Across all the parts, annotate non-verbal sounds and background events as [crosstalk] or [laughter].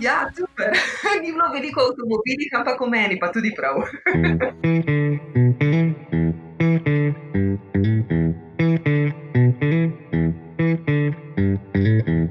Ja, super. [laughs] Ni bilo veliko avtomobilih, ampak v meni pa tudi prav. [laughs]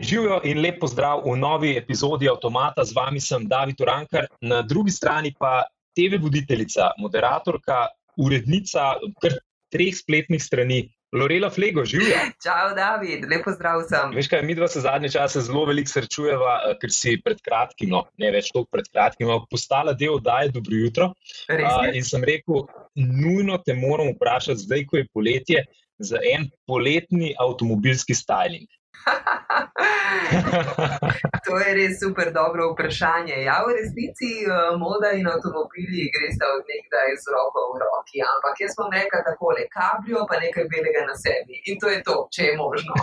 Živijo in lepo zdrav v novi epizodi Automata. Z vami sem David Urankar, na drugi strani pa TV voditeljica, moderatorka, urednica kar treh spletnih strani. Lorela Flego, živijo. [laughs] Čau, David, lepo zdrav sem. Veš kaj, mi dva se zadnje čase zelo veliko srečujeva, eh, ker si pred kratkim, no, ne več toliko pred kratkim, postala del oddaje Dobro jutro. Uh, in sem rekel, nujno te moram vprašati, zdaj, ko je poletje, za en poletni avtomobilski styling. [laughs] to je res super dobro vprašanje. Ja, v resnici uh, moda in avtomobili gresta od nekdaj z roko v roki, ampak jaz bom rekel takole: kabrijo pa nekaj belega na sebi. In to je to, če je možno.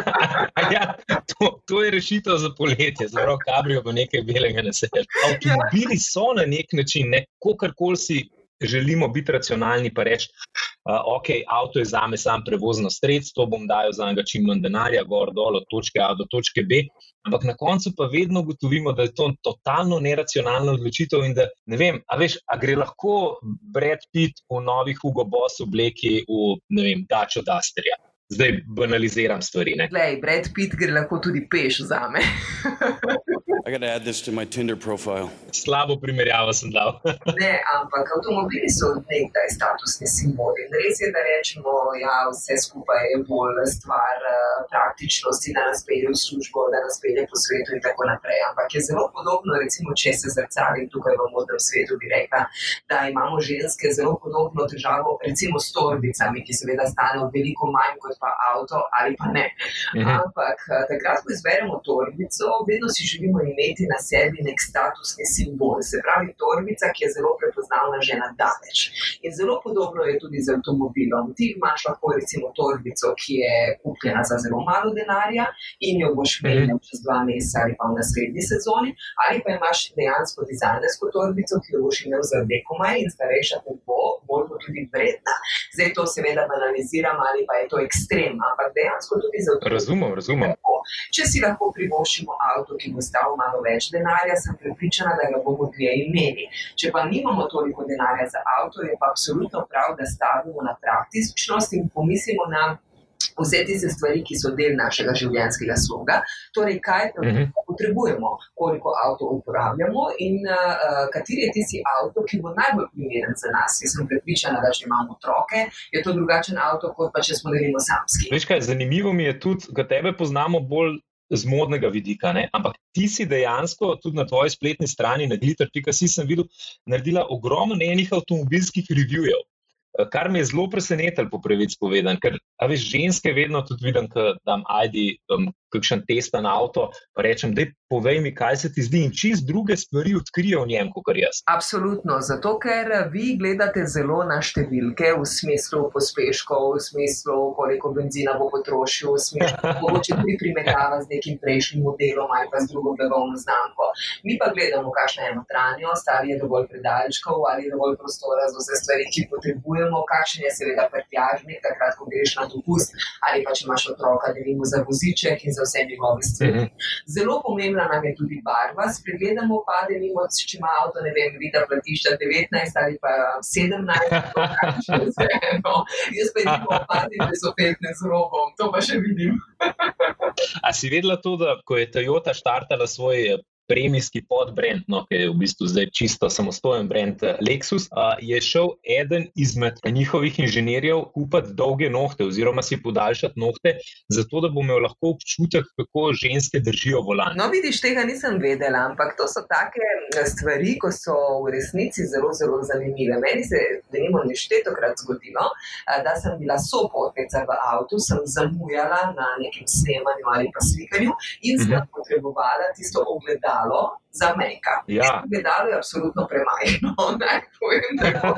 [laughs] ja, to, to je rešitev za poletje, zelo kabrijo pa nekaj belega na sebi. Avtomobili ja. so na nek način, ne, kakorkoli si želimo biti racionalni, pa reči, uh, ok, avto je za me samo prevozno sredstvo, bom dajal za njega čim manj denarja, gor dol od točke A do točke B. Ampak na koncu pa vedno ugotovimo, da je to totalno neracionalna odločitev in da ne vem, a veš, a gre lahko Brad Pitt v novih Hugo Boss obleki v, ne vem, Dačo Dasterja. Zdaj banaliziram stvari. Glej, Brad Pitt gre lahko tudi peš za me. [laughs] I got to add this to my Tinder profile. Slabo primerjavo sem dal. [laughs] ne, ampak avtomobili so nekdaj statusni simboli. Res je, da rečemo, ja, vse skupaj je bolj stvar uh, praktičnosti, da nas pelje v službo, da nas pelje po svetu in tako naprej. Ampak je zelo podobno, recimo, če se zrcalim tukaj v modnem svetu, bi rekla, da imamo ženske zelo podobno težavo, recimo s torbicami, ki seveda stanejo veliko manj kot pa avto ali pa ne. Mhm. Ampak uh, takrat, ko izberemo torbico, vedno si želimo imeti na sebi nek statusni simbol, se pravi, torbica, ki je zelo prepoznavna že na daleč. In zelo podobno je tudi z avtomobilom. Ti imaš lahko recimo torbico, ki je kupljena za zelo malo denarja in jo boš imel čez dva meseca ali pa v naslednji sezoni, ali pa imaš dejansko dizajnersko torbico, ki jo boš imel za veliko manj in starejša te bo, bolj bo tudi vredna. Zdaj to seveda banaliziram ali pa je to ekstrem, ampak dejansko tudi za avtomobil. Razumem, razumem. Če si lahko privoščimo avto, ki bo stal malo več denarja, sem pripričana, da ga bomo dlje imeli. Če pa nimamo toliko denarja za avto, je pa absolutno prav, da stavimo na praktičnost in pomislimo na vse tiste stvari, ki so del našega življenjskega sloga. Torej, kaj mhm. potrebujemo, koliko avto uporabljamo in uh, kateri je tisti avto, ki bo najbolj primeren za nas. Jaz sem pripričana, da če imamo otroke, je to drugačen avto, kot pa če smo delimo samski. Veš kaj, zanimivo mi je tudi, da tebe poznamo bolj z modnega vidika. Ne? Ampak ti si dejansko tudi na tvoji spletni strani, na glitter.com, sem videl, naredila ogromno enih avtomobilskih revijev. Kar me je zelo presenetilo, po pravici povedano, ker veš, ženske vedno tudi vidim, da dam ajdi um, kakšen test na avto, pa rečem, da povej mi, kaj se ti zdi in čist druge stvari odkrijejo v njem, kot jaz. Absolutno, zato ker vi gledate zelo na številke v smislu pospeškov, v smislu, koliko benzina bo potrošil, v smislu, [laughs] mogoče tudi primerjava z nekim prejšnjim modelom ali pa z drugo blagovno znamko. Mi pa gledamo, kakšna je notranjost, ali je dovolj predalčkov, ali je dovolj prostora za vse stvari, ki potrebujemo, kakšen je seveda prtjažnik, takrat, ko greš na dopust, ali pa če imaš otroka, da vemo za voziček in za vse njegove stvari. -hmm. Zelo pomembna nam je tudi barva. Spregledamo pa, da imamo, če ima avto, ne vem, vidi platišča 19 ali pa 17. no, jaz pa jih opadim, da so 15 z robom, to pa še vidim. A si vedela to, da ko je Toyota štartala svoj premijski podbrand, no, ki je v bistvu zdaj čisto samostojen brand eh, Lexus, uh, je šel eden izmed njihovih inženirjev kupiti dolge nohte oziroma si podaljšati nohte, zato da bo imel lahko občutek, kako ženske držijo volan. No, vidiš, tega nisem vedela, ampak to so take eh, stvari, ko so v resnici zelo, zelo zanimive. Meni se je neštetokrat zgodilo, da sem bila sopotnica v avtu, sem zamujala na nekem snemanju ali pa slikanju in sem uh mhm. -huh. potrebovala tisto ogledalo ogledalo za Mejka. Ja. Gledalo je absolutno premajno, [laughs] naj povem, tako,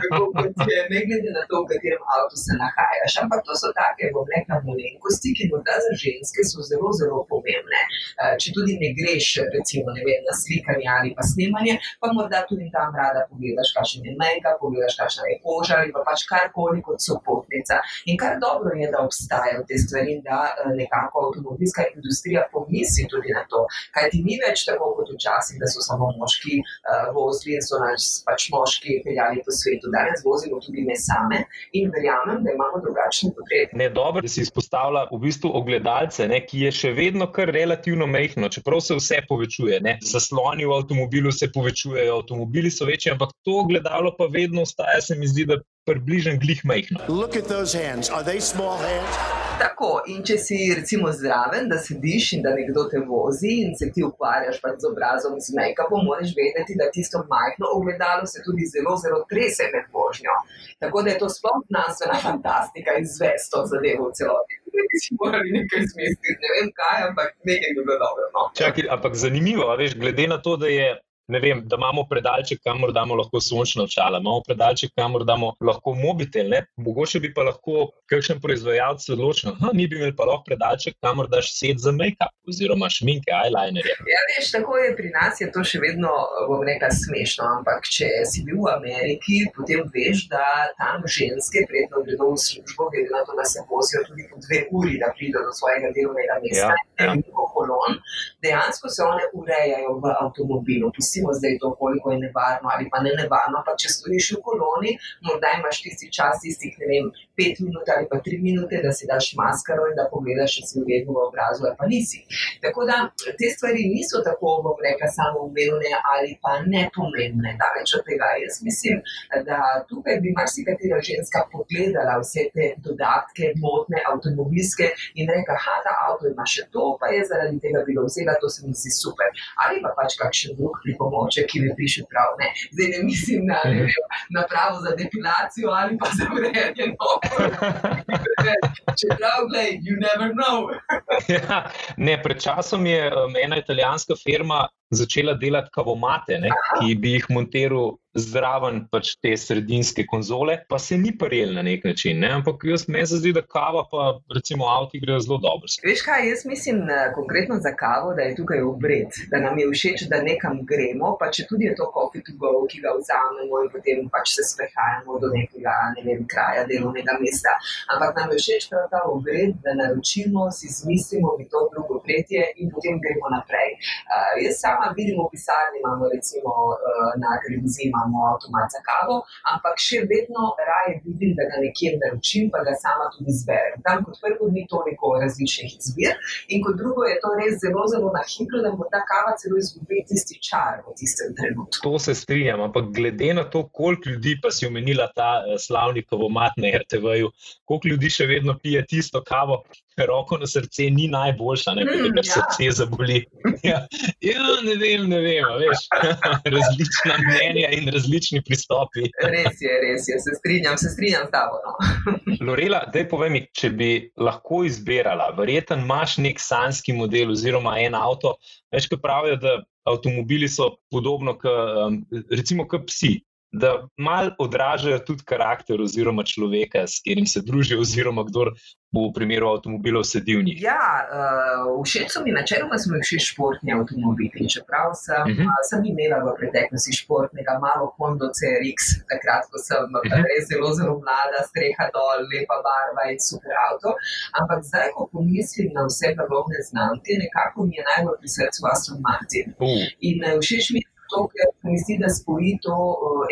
tako kot je, ne glede na to, v katerem avtu se nahajaš. Ampak to so take, bom rekla, malenkosti, ki morda za ženske so zelo, zelo pomembne. Eh, če tudi ne greš, recimo, ne vem, na slikanje ali pa snemanje, pa morda tudi tam rada pogledaš, kakšen je Mejka, pogledaš, kakšna je koža ali pa pač karkoli kot sopotnica. In kar dobro je, da obstajajo te stvari, da eh, nekako avtomobilska industrija pomisli tudi na to. Kaj ti ni več tako kot včasih, da so samo moški uh, vozili in so nas pač moški peljali po svetu. Danes vozimo tudi me same in verjamem, da imamo drugačne potrebe. Ne, dobro, da si izpostavlja v bistvu ogledalce, ne, ki je še vedno kar relativno mehko, čeprav se vse povečuje. Ne. Zasloni v avtomobilu se povečujejo, avtomobili so večji, ampak to ogledalo pa vedno ostaja, se mi zdi, da približen glih mehko. Look at those hands. Are they small hands? Tako, in če si recimo zraven, da sediš in da nekdo te vozi in se ti ukvarjaš pač z obrazom z make-upom, moraš vedeti, da tisto majhno ogledalo se tudi zelo, zelo trese med vožnjo. Tako da je to sploh znanstvena fantastika in zvesto zadevo v celoti. Ne bi si morali nekaj izmisliti, ne vem kaj, ampak nekaj bi bilo dobro. No. Čakaj, ampak zanimivo, veš, glede na to, da je. Ne vem, da imamo predalček, kamor damo lahko sončna očala, imamo predalček, kamor damo lahko mobitel. Ne? Mogoče bi pa lahko kakšen proizvajalec odločil, da mi bi imeli pa lahko predalček, kamor daš set za make-up oziroma šminke, eyelinerje. Ja, veš, tako je pri nas, je to še vedno, bom rekla, smešno. Ampak če si bil v Ameriki, potem veš, da tam ženske predno gredo v službo, glede na to, da se vozijo tudi po dve uri, da pridejo do svojega delovnega mesta. Ja, ja. Kolon, dejansko se one urejajo v avtomobilu. Pustimo zdaj to, koliko je nevarno ali pa ne nevarno. Ampak če stojiš v koloni, morda imaš tisti čas, tistih ne vem, pet minut ali pa tri minute, da si daš maskaro in da pogledaš, če si v redu v obrazu ali pa nisi. Tako da te stvari niso tako, bom rekla, samoumevne ali pa nepomembne. Daleč od tega. Jaz mislim, da tukaj bi marsikatera ženska pogledala vse te dodatke, modne, avtomobilske in rekla, da ta avto ima še to, pa je zaradi tega bilo vzela, to se mi zdi super. Ali pa pač kakšen drug pripomoček, ki mi piše prav. Ne. Zdaj ne mislim na ne vem, napravo za depilacijo ali pa za urejanje nog. [laughs] Čeprav, gledaj, you never know. [laughs] Ja, ne, pred časom je um, ena italijanska firma začela delati kavomate, ne, ki bi jih montiral zraven pač te sredinske konzole, pa se ni prijel na nek način. Ne, ampak jaz meni se zdi, da kava pa recimo avti grejo zelo dobro. Veš kaj, jaz mislim eh, konkretno za kavo, da je tukaj obred, da nam je všeč, da nekam gremo, pa če tudi je to coffee to go, ki ga vzamemo in potem pač se sprehajamo do nekega ne vem, kraja delovnega mesta. Ampak nam je všeč prav ta obred, da naročimo, si zmislimo, bi to drugo, tretje in potem gremo naprej. Uh, jaz sama vidim v pisarni, imamo recimo uh, na televiziji imamo avtomat za kavo, ampak še vedno raje vidim, da ga nekje naročim, pa ga sama tudi zberem. Tam kot prvo ni toliko različnih izbir in kot drugo je to res zelo, zelo na hitro, da morda kava celo izgubi tisti čar v tistem trenutku. To se strinjam, ampak glede na to, koliko ljudi pa si omenila ta eh, slavni kavomat na RTV-ju, koliko ljudi še vedno pije tisto kavo. Roko na srce ni najboljša, ne vem, ker ja. srce zaboli. [laughs] Ja, ja, ne vem, ne vem, veš. [laughs] Različna mnenja in različni pristopi. Res je, res je, se strinjam, se strinjam s tabo. No. [laughs] Lorela, daj povej mi, če bi lahko izbirala, verjeten imaš nek sanski model oziroma en avto, več kot pravijo, da avtomobili so podobno kot recimo kot psi. Da mal odražajo tudi karakter oziroma človeka, s katerim se družijo, oziroma kdo bo v primeru avtomobilov sedel v njih. Ja, uh, všeč so mi načeloma smo mi všeč športni avtomobili. Čeprav sem, uh Mhm. -huh. sem imela v preteklosti športnega, malo Honda CRX, takrat, ko sem uh Mhm. -huh. res zelo, zelo mlada, streha dol, lepa barva in super avto. Ampak zdaj, ko pomislim na vse valovne znamke, nekako mi je najbolj pri srcu Aston Martin. Uh, In eh, všeč mi je to, ker se mi zdi, da spoji to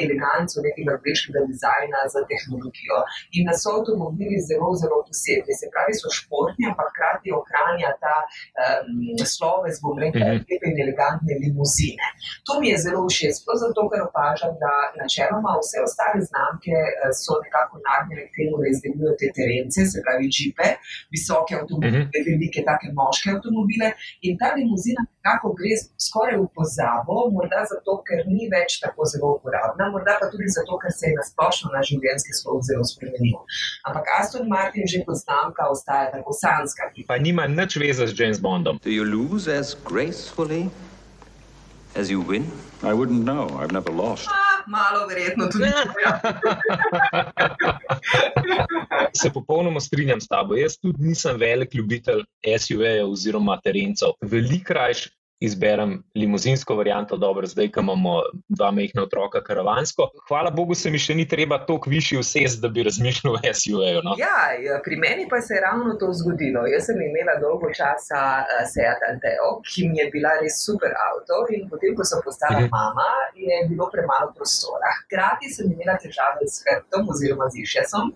eleganco nekega prejšnjega dizajna z tehnologijo. In da so avtomobili zelo, zelo posebni. Se pravi, so športni, ampak hkrati ohranja ta um, sloves, bom rekel, Mhm. lepe in elegantne limuzine. To mi je zelo všeč, sploh zato, ker opažam, da načeloma vse ostale znamke eh, so nekako nagnjene k temu, da izdelujejo te terence, se pravi, džipe, visoke avtomobile, Mhm. velike, take moške avtomobile. In ta limuzina nekako gre skoraj v pozabo, morda zato, ker ni več tako zelo uporabna, morda pa tudi zato, ker se je nasplošno naš življenjski slog zelo spremenil. Ampak Aston Martin že kot znamka ostaja tako sanska. pa nima nič veze z James Bondom. Do you lose as gracefully as you win? I wouldn't know. I've never lost. A, malo verjetno tudi. Ja. [laughs] Se popolnoma strinjam s tabo. Jaz tudi nisem velik ljubitelj SUV-jev oziroma terencev. Veliko rajš izberem limuzinsko varianto, dobro, zdaj, ko imamo dva mehna otroka, karavansko. Hvala Bogu, se mi še ni treba toliko višji vses, da bi razmišljal o SUV-ju. No? Ja, ja, pri meni pa se je ravno to zgodilo. Jaz sem imela dolgo časa uh, Seat Anteo, ki mi je bila res super avto, in potem, ko sem postala Mhm. mama, je bilo premalo prostora. Hkrati sem imela težave s hrbtom oziroma z išesom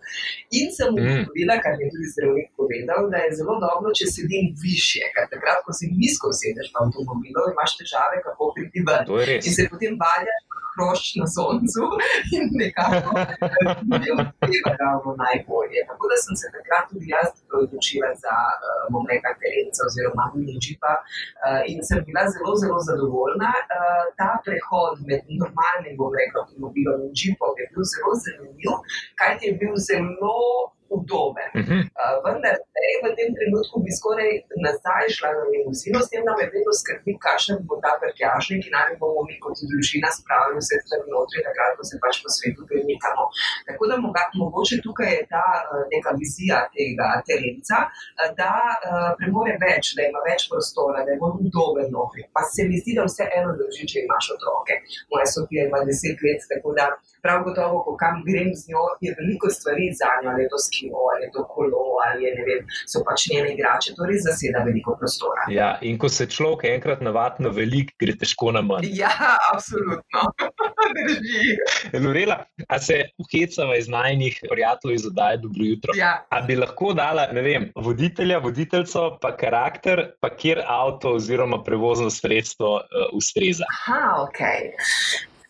in sem Mm. ugotovila, kar mi je tudi zdravnik povedal, da je zelo dobro, če sedim više, ker takrat, ko si nizko sedeš v avtomobilu, imaš težave, kako priti ven. In se potem valjaš hrošč na soncu in nekako ne ravno najbolje. Tako da sem se takrat tudi jaz odločila za, uh, bom rekla, terenca oziroma mini džipa uh, in sem bila zelo, zelo zadovoljna. Uh, ta prehod med normalnim, bom rekla, avtomobilom in džipom je bil zelo zanimiv, kajti je bil zelo udoben. Mhm. Uh, vendar zdaj v tem trenutku bi skoraj nazaj šla na limuzino, s tem, da me vedno skrbi, kakšen bo ta prtljažnik in ali bomo mi kot družina spravili vse stvari notri, takrat, ko se pač po svetu premikamo. Tako da mogoče tukaj je ta uh, neka vizija tega terenca, uh, da uh, premore več, da ima več prostora, da je bolj udoben notri. Pa se mi zdi, da vse eno drži, če imaš otroke. Moja Sofija ima deset let, tako da prav gotovo, ko kam grem z njo, je veliko stvari za njo, ali je skino, ali je to kolo, ali je, ne vem, so pač njene igrače, to res zaseda veliko prostora. Ja, in ko se človek enkrat navadi na velik, gre težko na manj. Ja, absolutno. [laughs] Drži. Lorela, a se uhecava iz najnih prijateljev iz oddaje Dobro jutro? Ja. A bi lahko dala, ne vem, voditelja, voditeljco, pa karakter, pa kjer avto oziroma prevozno sredstvo uh, ustreza? Aha, ok.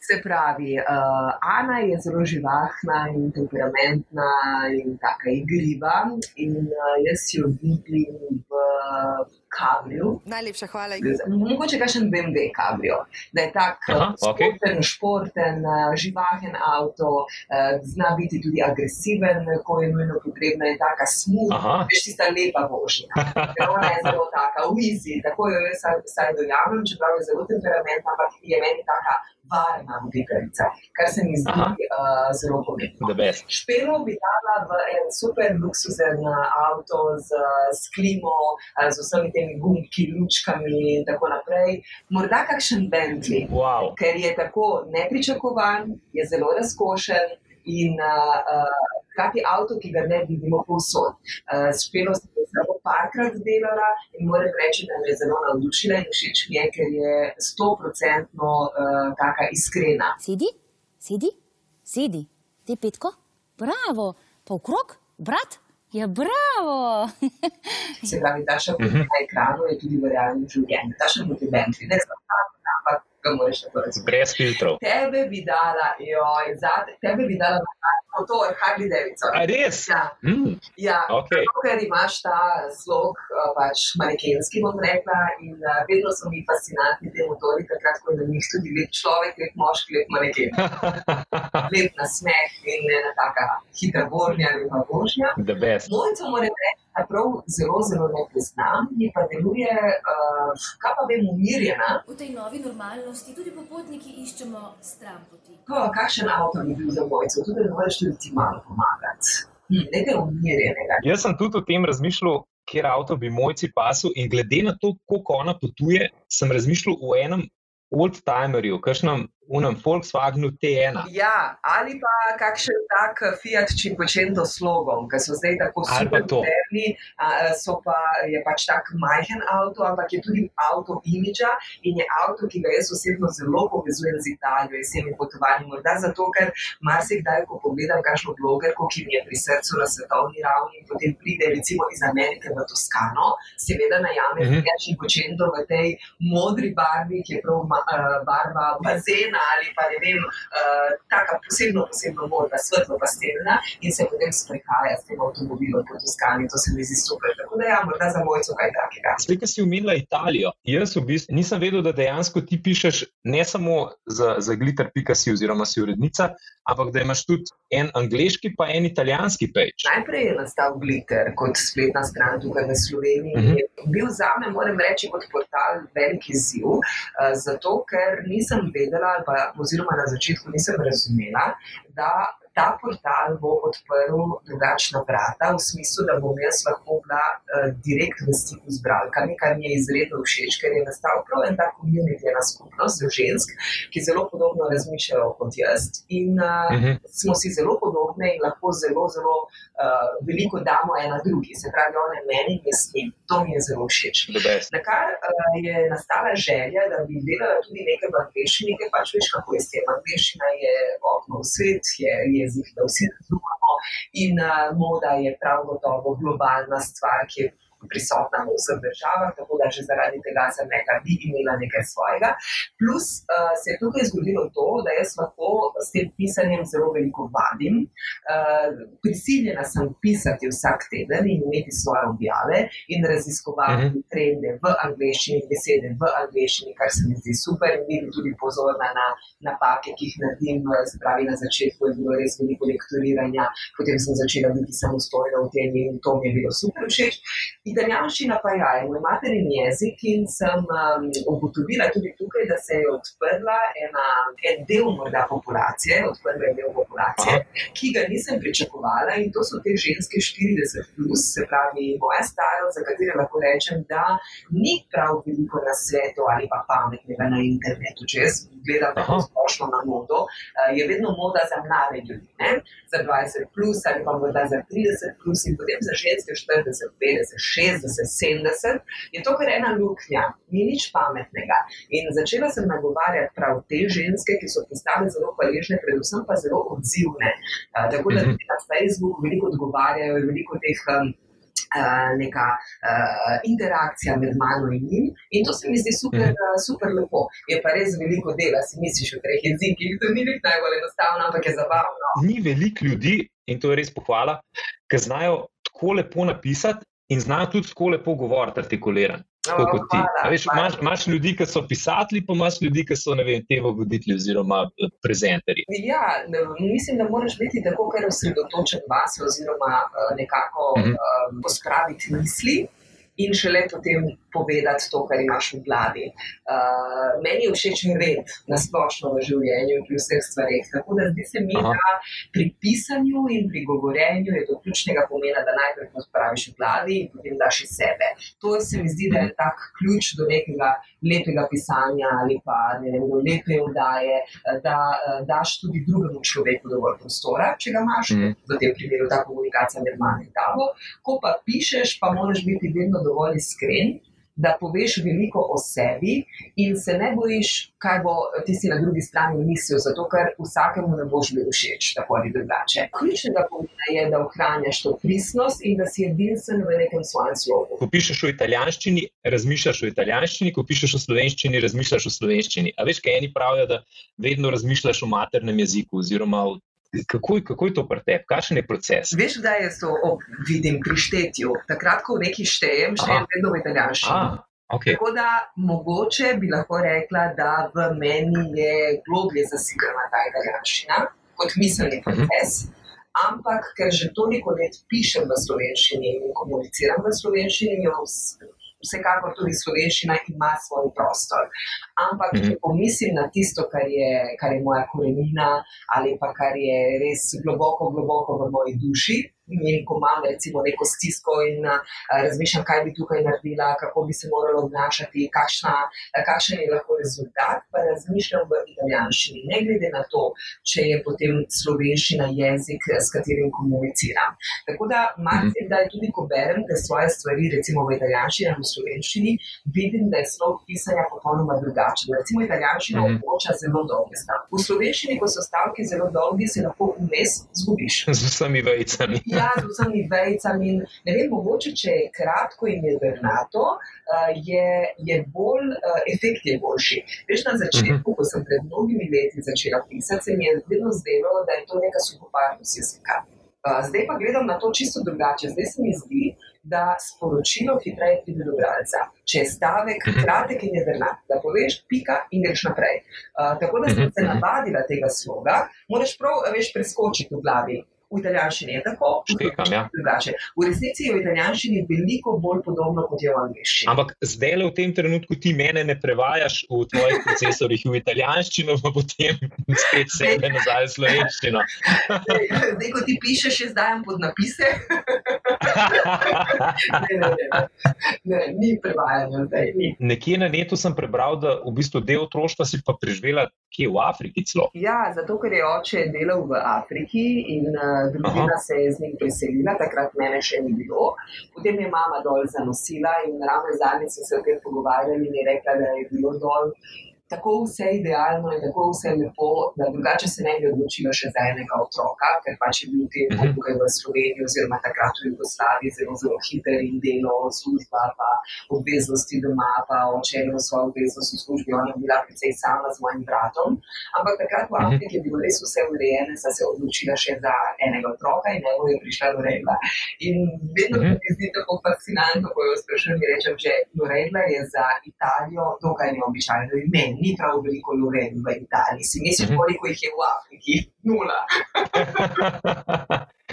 Se pravi, uh, Ana je zelo živahna in temperamentna in tako igriva, in uh, jaz jo vidim v kabriju. Najlepša hvala. Mogoče kakšen BMW kabrio, da je tak Aha, uh, okej. športen, športen, uh, živahen avto, uh, zna biti tudi agresiven, ko je nujno potrebna in taka Aha. veš tista lepa vožnja. Ker ona je zelo taka, uizi, tako jo jaz vsaj dojamem, čeprav je zelo temperamentna, ampak je meni taka varna voditeljica, kar se mi zdi Aha. uh, zelo pomembno. Špelo bi dala v en super luksuzen avto z, z klimo, z vsemi temi gumki, lučkami in tako naprej. Morda kakšen Bentley, Wow. ker je tako nepričakovan, je zelo razkošen in uh, uh, hkrati avto, ki ga ne vidimo povsod. Uh, s Špelo sem se samo parkrat delala in moram reči, da me je zelo navdušila in všeč mi je, ker je stoprocentno uh, taka iskrena. Sedi, sedi, sedi. Ti petko, bravo, pa okrog, brat, ja, bravo. [laughs] Se pravi, ta še Mhm. na ekranu je tudi v realnem življenju. Ta še kot je Bentley, ne samo ta, ampak ga moraš razumeti. Brez filtrov. Tebe bi dala, joj, zate, tebe bi dala na motor, Harley Davidson. A res? Ja, Mm, ja. Okej. Zato, ker imaš ta slog, eh, pač manekenski, bom rekla, in uh, vedno so mi fascinantni te motori, takrat, ko je na njih tudi lep človek, lep moški, lep maneken. [laughs] Lep nasmeh in ena taka hitra vožnja, lepa vožnja. The best. Mojca moram reči, prav zelo, zelo ne priznam, mi pa deluje, uh, kaj pa vem, umirjena. V tej novi normalnosti tudi popotniki iščemo stran poti. Pa, kakšen avto bi bil za mojco, tudi da moraš tudi ti malo pomagati. Hm, nekaj umirjenega. Jaz sem tudi o tem razmišljal, kjer avto bi mojci pasil, in glede na to, koliko ona potuje, sem razmišljal o enem old-timerju, kakšnem unem Volkswagenu T1. Ja, ali pa kakšen tak Fiat Cinquecento s logom, ki so zdaj tako Ali pa super to. moderni, a, so pa je pač tak majhen avto, ampak je tudi avto imidža in je avto, ki ga jaz osebno zelo povezujem z Italijo in vsemi potovanji. Morda zato, ker marsikdaj, ko pogledam kakšno blogerko, ki mi je pri srcu na svetovni ravni potem pride recimo iz Amerike v Toskano, seveda najame Mhm. Fiat Cinquecento v tej modri barvi, ki je prav eh, barva bazena ali pa ne vem, uh, taka posebno, posebno modra, svetlo pastelna in se potem sprehaja s tem avtomobilom po Toskani. To se mi zdi super. Tako da ja, morda za mojco kaj takega. Zdaj, ki si umela Italijo, jaz v bistvu nisem vedel, da dejansko ti pišeš ne samo za, za glitter.si oziroma si urednica, ampak da imaš tudi en angliški, pa en italijanski peč. Najprej je nastal Glitter kot spletna stran tukaj v Sloveniji. Mhm. Je bil za me, moram reči, kot portal velik izziv, eh, zato ker nisem vedela, ali pa, oziroma na začetku nisem razumela, da ta portal bo odprl drugačna vrata, v smislu, da bom jaz lahko bila uh, direkt v stiku z bralkami, kar mi je izredno všeč, ker je nastal prav en ta komunit, ena skupnost žensk, ki zelo podobno razmišljajo kot jaz. In uh, Mhm. smo si zelo podobne in lahko zelo, zelo uh, veliko damo ena drugi, se pravi, one meni in jaz njim. To mi je zelo všeč. Na kar uh, je nastala želja, da bi delala tudi nekaj v angleščini, ker pač veš, kako je s tem. Angleščina je okno v svet, je jezik, da vsi razumemo, in uh, moda je prav gotovo globalna stvar, ki je prisotna v vseh državah, tako da že zaradi tega sem neka bi imela nekaj svojega. Plus uh, se je tukaj zgodilo to, da jaz lahko s tem pisanjem zelo veliko vadim. Uh, prisiljena sem pisati vsak teden in imeti svoje objave in raziskovati Mhm. trende v angleščini, besede v angleščini, kar se mi zdi super in biti tudi pozorna na napake, ki jih naredim. eh, Se pravi, na začetku je bilo res veliko lektoriranja, potem sem začela biti samostojna v tem in to mi je bilo super všeč. Italijanščina pa ja, je moj materin jezik in sem um, ugotovila tudi tukaj, da se je odprla ena, en del morda populacije, odprla je del populacije, ki ga nisem pričakovala in to so te ženske 40, plus, se pravi moja starost, za katere lahko rečem, da ni prav veliko na svetu ali pa pametnega na internetu. Če jaz gledam tako splošno na modo, eh, je vedno moda za mlade ljudi, ne? za 20 plus ali pa morda za 30 plus in potem za ženske 40, 50, 60, 70, je to kar ena luknja, ni nič pametnega. In začela sem nagovarjati prav te ženske, ki so postale zelo hvaležne, predvsem pa zelo odzivne. Uh, tako da Mhm. tudi na Facebooku veliko odgovarjajo, je veliko teh. Um, neka uh, interakcija med mano in njim, in to se mi zdi super, Mhm. uh, super lepo. Je pa res veliko dela, si misliš v treh jezikih, to ni nek najbolj enostavno, ampak je zabavno. Ni veliko ljudi, in to je res pohvala, ki znajo tako lepo napisati in znajo tudi tako lepo govoriti, artikulirati. Tako kot ti. A Veš, imaš, imaš ljudi, ki so pisatelji, pa imaš ljudi, ki so ne vem, TV voditelji oziroma eh, prezenterji. Ja, ne, mislim, da moraš biti tako, ker osredotočen vase, oziroma uh, nekako Mhm. um, pospraviti misli. In šele potem povedati to, kar imaš v glavi. Uh, meni je všeč red, na splošno v življenju, pri vseh stvareh. Tako da zdi se mi, Aha. da pri pisanju in pri govorjenju je to ključnega pomena, da najprej pospraviš v glavi in potem daš iz sebe. To se mi zdi, da je tak ključ do nekega lepega pisanja ali pa vem, do lepe vdaje, eh, da eh, daš tudi drugemu človeku dovolj prostora, če ga imaš, Mhm. v tem primeru ta komunikacija med mano in tabo. Ko pa pišeš, pa moraš biti vedno dovolj iskren. Da poveš veliko o sebi, in se ne bojiš, kaj bo tisti na drugi strani mislil, zato ker vsakemu ne boš bil všeč, tako ali drugače. Ključnega pomena je, da ohranjaš to pristnost in da si edinstven v nekem svojem slogu. Ko pišeš v italijanščini, razmišljaš v italijanščini, ko pišeš v slovenščini, razmišljaš v slovenščini. A veš, kaj eni pravijo, da vedno razmišljaš v maternem jeziku, oziroma v- kako, kako je to pri tebi, kakšen je proces? Veš, kdaj jaz to ob, vidim pri štetju? Takrat, ko neki štejem, štejem Aha. vedno v italijanščini. Okay. Tako da mogoče bi lahko rekla, da v meni je globlje zasidrana ta italijanščina kot miselni proces. Ampak, ker že toliko let pišem v slovenščini in komuniciram v slovenščini, jo vsekakor tudi slovenščina ima svoj prostor. Ampak, Mhm. če pomislim na tisto, kar je, kar je moja korenina ali pa kar je res globoko, globoko v moji duši. In ko imam recimo neko stisko in a, razmišljam, kaj bi tukaj naredila, kako bi se morala obnašati, kakšna, kakšen je lahko rezultat, pa razmišljam v italijanščini, ne glede na to, če je potem slovenščina jezik, s katerim komuniciram. Tako da, marsikdaj tudi, ko berem te svoje stvari, recimo v italijanščini ali v slovenščini, vidim, da je slog pisanja popolnoma drugačen. Recimo, italijanščina Mhm. omogoča zelo dolge stavke. V slovenščini, ko so stavki zelo dolgi, se lahko vmes zgubiš. Z vsemi vejcami. Ja, z vsemi vejcami. Ne vem, mogoče, če je kratko in je drnato, uh, je, je bolj, uh, efekt je boljši. Veš, na začetku, ko sem pred mnogimi leti začela pisati, se mi je vedno zdelo, da je to neka suhoparnost jezika. Uh, zdaj pa gledam na to čisto drugače. Zdaj se mi zdi, da sporočilo hitreje pride do bralca. Če je stavek kratek in jedrnat, da poveš, pika in greš naprej. Uh, tako da sem se navadila tega sloga, moraš prav, veš, preskočiti v glavi. V italijanščini je tako, Štekam, ja. drugače. V resnici je v italijanščini veliko bolj podobno kot je v angliščini. Ampak zdaj le v tem trenutku ti mene ne prevajaš v tvojih procesorjih v italijanščino, pa potem spet sebe nazaj v slovenščino. [laughs] Zdaj, ko ti pišeš, še zdaj pod napise. Ne, ne, ne, ne, ni prevajanja zdaj. Ni. Nekje na netu sem prebral, da v bistvu del otroštva si pa preživela kje v Afriki celo. Ja, zato ker je oče delal v Afriki in uh, družina se je z njim preselila, takrat mene še ni bilo. Potem je mama dol zanosila in ravno zadnjič smo se o tem pogovarjali in je rekla, da je bilo dol. Tako vse idealno in tako vse lepo, da drugače se ne bi odločila še za enega otroka, ker pač je bil tempo tukaj v Sloveniji, oziroma takrat v Jugoslaviji, zelo, zelo hiter in delo, služba, pa obveznosti doma, pa oče je imel svojo obveznost v službi, ona je bila precej sama z mojim bratom. Ampak takrat v Afriki je bilo res vse urejeno, da se je odločila še za enega otroka in evo je prišla Lorela. In vedno se mi zdi tako fascinantno, ko jo sprašujem in rečem, že Lorela je za Italijo dokaj neobičajno ime. Ni prav veliko Lorel v Italiji. Si misliš, koliko jih je v Afriki? Nula.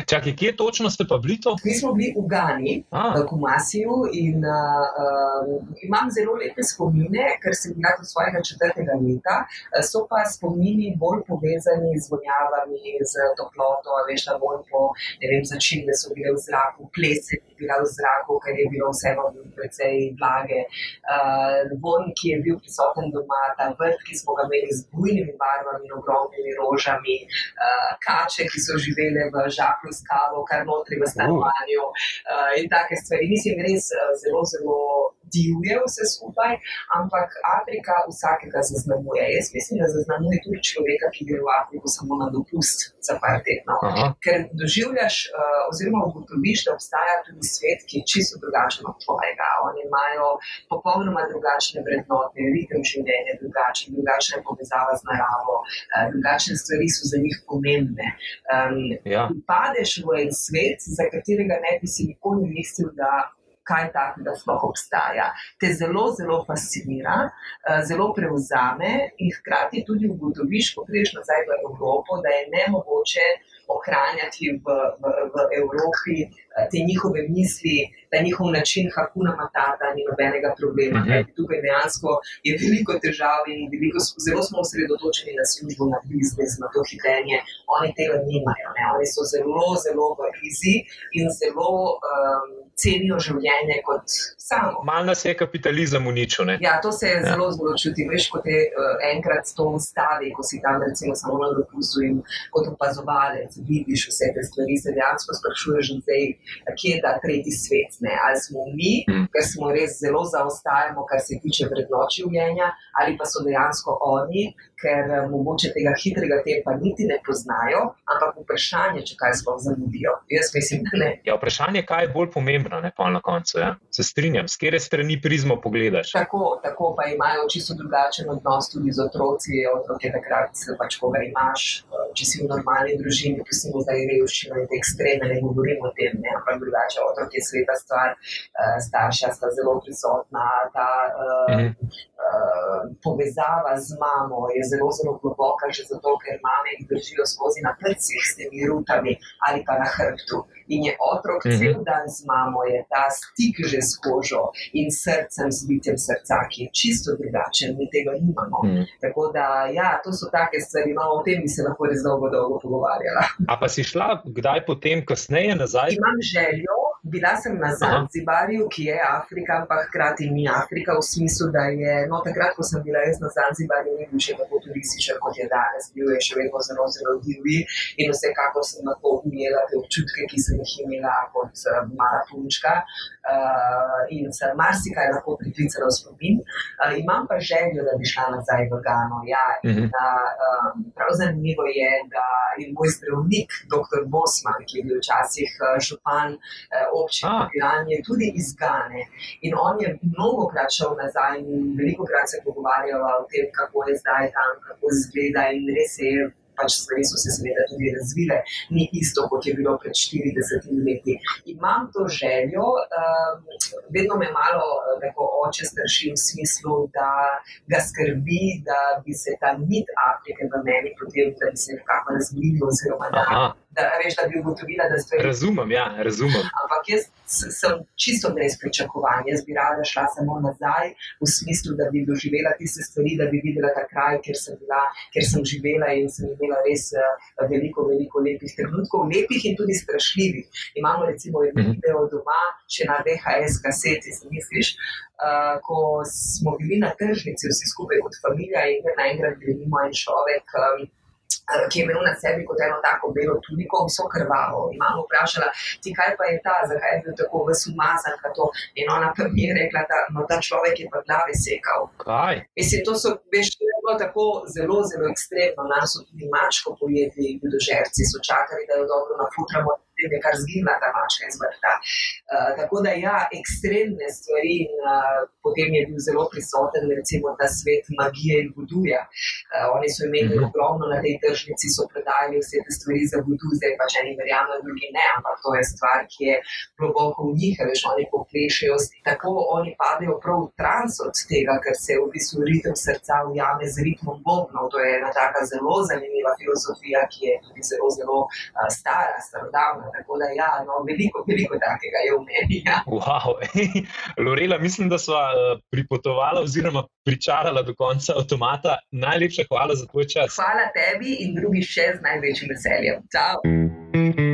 Čakaj, kje točno ste pa bili to? Mi smo bili v Gani, v Kumasiju in uh, imam zelo lepe spomine, ker sem bila do svojega četrtega leta. Uh, So pa spomini bolj povezani z vonjavami, z toploto, veš, da bolj po ne vem, začine so bile v zraku, plese je bila v zraku, ker je bilo vseeno precej vlage. Uh, von, ki je bil prisoten doma, ta vrt, ki smo ga imeli z bujnimi barvami in ogromnimi rožami, uh, kače, ki so živele v žaklju s kavo, kar notri v stanovanju uh, in take stvari. Mislim, res uh, zelo, zelo divje vse skupaj, ampak Afrika vsakega zaznamuje. Jaz mislim, da zaznamuje tudi človeka, ki gre v Afriko samo na dopust za par tednov. Ker doživljaš, uh, oziroma ugotoviš, da obstaja tudi svet, ki je čisto drugačen od tvojega. Oni imajo popolnoma drugačne vrednote, ritem življenja, je drugačen, drugačna je povezava z naravo, uh, drugačne stvari so za njih pomembne. Um, Ja. padeš v en svet, za katerega ne bi si nikoli mislil, da kaj takega sploh obstaja. Te zelo, zelo fascinira, eh, zelo prevzame in hkrati tudi ugotoviš, ko prideš nazaj v Evropo, da je ne mogoče ohranjati v, v, v Evropi te njihove misli, da njihov način hakuna matata ni nobenega problema. Mhm. Kajti Tukaj dejansko je veliko težav in veliko, zelo smo osredotočeni na službo, na biznis, na to hitenje. Oni tega nimajo. Ne? Oni so zelo, zelo v krizi in zelo um, cenijo življenje kot samo. Mal nas je kapitalizem uničil. Ne? Ja, to se je zelo, zelo čuti. Veš, ko te uh, enkrat to ustavi, ko si tam recimo samo na dopustu in kot opazovalec vidiš vse te stvari, se dejansko sprašuješ, zdaj, kje je ta tretji svet. Ne? Ali smo mi, Mm. ker smo res zelo zaostajamo, kar se tiče vrednot življenja, ali pa so dejansko oni, ker eh, mogoče tega hitrega tempa niti ne poznajo, ampak vprašanje, če kaj sploh zamudijo. Jaz mislim, da ne. Ja, vprašanje, kaj je bolj pomembno, ne pa na koncu. Ja. Se strinjam, s kere strani prizmo pogledaš. Tako, tako pa imajo čisto drugačen odnos tudi z otroci. Otrok je takrat, pač, ko ga imaš, eh, če si v normalni družini, pustimo zdaj revščino in te ekstreme, ne govorimo o tem, ne, ampak drugače otrok je sveta stvar, eh, starša sta zelo prisotna, ta uh. Uh, povezava z mamo je zelo, zelo globoka, že zato, ker mame jih držijo skozi na prcih s temi rutami ali pa na hrbtu. In je otrok Mhm. cel dan z mamo, je ta stik že s kožo in srcem, z bitjem srca, ki je čisto drugačen, mi tega nimamo. Mm. Tako da, ja, to so take stvari, no, o tem bi se lahko res dolgo, dolgo pogovarjala. A pa si šla kdaj potem, kasneje nazaj? Imam željo, bila sem na Zanzibarju, ki je Afrika, ampak hkrati ni Afrika, v smislu, da je, no, takrat, ko sem bila jaz na Zanzibarju, ni bil še tako turističen kot je danes, bil je še vedno zelo, zelo divji in vsekakor sem lahko ujela te občutke, ki sem jih imela kot eh, mala punčka uh, in se marsikaj lahko priklicala v spomin. Uh, imam pa željo, da bi šla nazaj v Gano. Ja, in, uh, um, prav zanimivo je, da je moj zdravnik, dr. Bosman, ki je bil včasih uh, župan uh, A. Piran, je tudi iz Gane. In on je mnogo krat šel nazaj in veliko krat se pogovarjal o tem, kako je zdaj tam, kako izgleda in res je pač stvari so se seveda tudi razvile, ni isto, kot je bilo pred 40 leti. Imam to željo, um, vedno me malo tako oče strši v smislu, da ga skrbi, da bi se ta mit Afrike v meni potem, da bi se nekako razvili oziroma da. Aha. Da, veš, da bi ugotovila, da stvari Razumem, ja, razumem. Ampak jaz sem čisto brez pričakovanj. Jaz bi rada šla samo nazaj, v smislu, da bi doživela tiste stvari, da bi videla ta kraj, kjer sem bila, kjer sem živela in sem imela res eh, veliko, veliko lepih trenutkov, lepih in tudi strašljivih. Imamo recimo en Mhm. video doma, še na VHS kaseti, si misliš. Uh, ko smo bili na tržnici, vsi skupaj kot familia, in naenkrat vidimo en človek, um, ki je imel na sebi kot eno tako belo tuniko, vso krvavo. In Mamo vprašala, ti kaj pa je ta, zakaj je bil tako vsumazan, pa to. In ona pa mi je rekla, da no, ta človek je pa glave sekal. Kaj? Mislim, to so, veš, bilo tako zelo, zelo ekstremno. Nas so tudi mačko pojedli, ljudožerci so čakali, da jo dobro nafutramo, potem je kar zginila ta mačka iz vrta. Uh, tako da ja, ekstremne stvari in uh, potem je bil zelo prisoten recimo ta svet magije in voduja. Uh, oni so imeli Mhm. ogromno na tej tržnici, so predajali vse te stvari za vodu, zdaj pač eni verjamejo, drugi ne, ampak to je stvar, ki je globoko v njih, veš, oni poplešajo, tako oni padejo prav v trans od tega, ker se v bistvu ritem srca ujame z ritmom bobnov. To je ena taka zelo zanimiva filozofija, ki je tudi zelo, zelo uh, stara, starodavna. Tako da ja, no, veliko, veliko takega je v meni. Ja. Wow. [laughs] Lorela, mislim, da sva pripotovala oziroma pričarala do konca avtomata. Najlepša hvala za tvoj čas. Hvala tebi in drugi še z največjim veseljem. Ciao.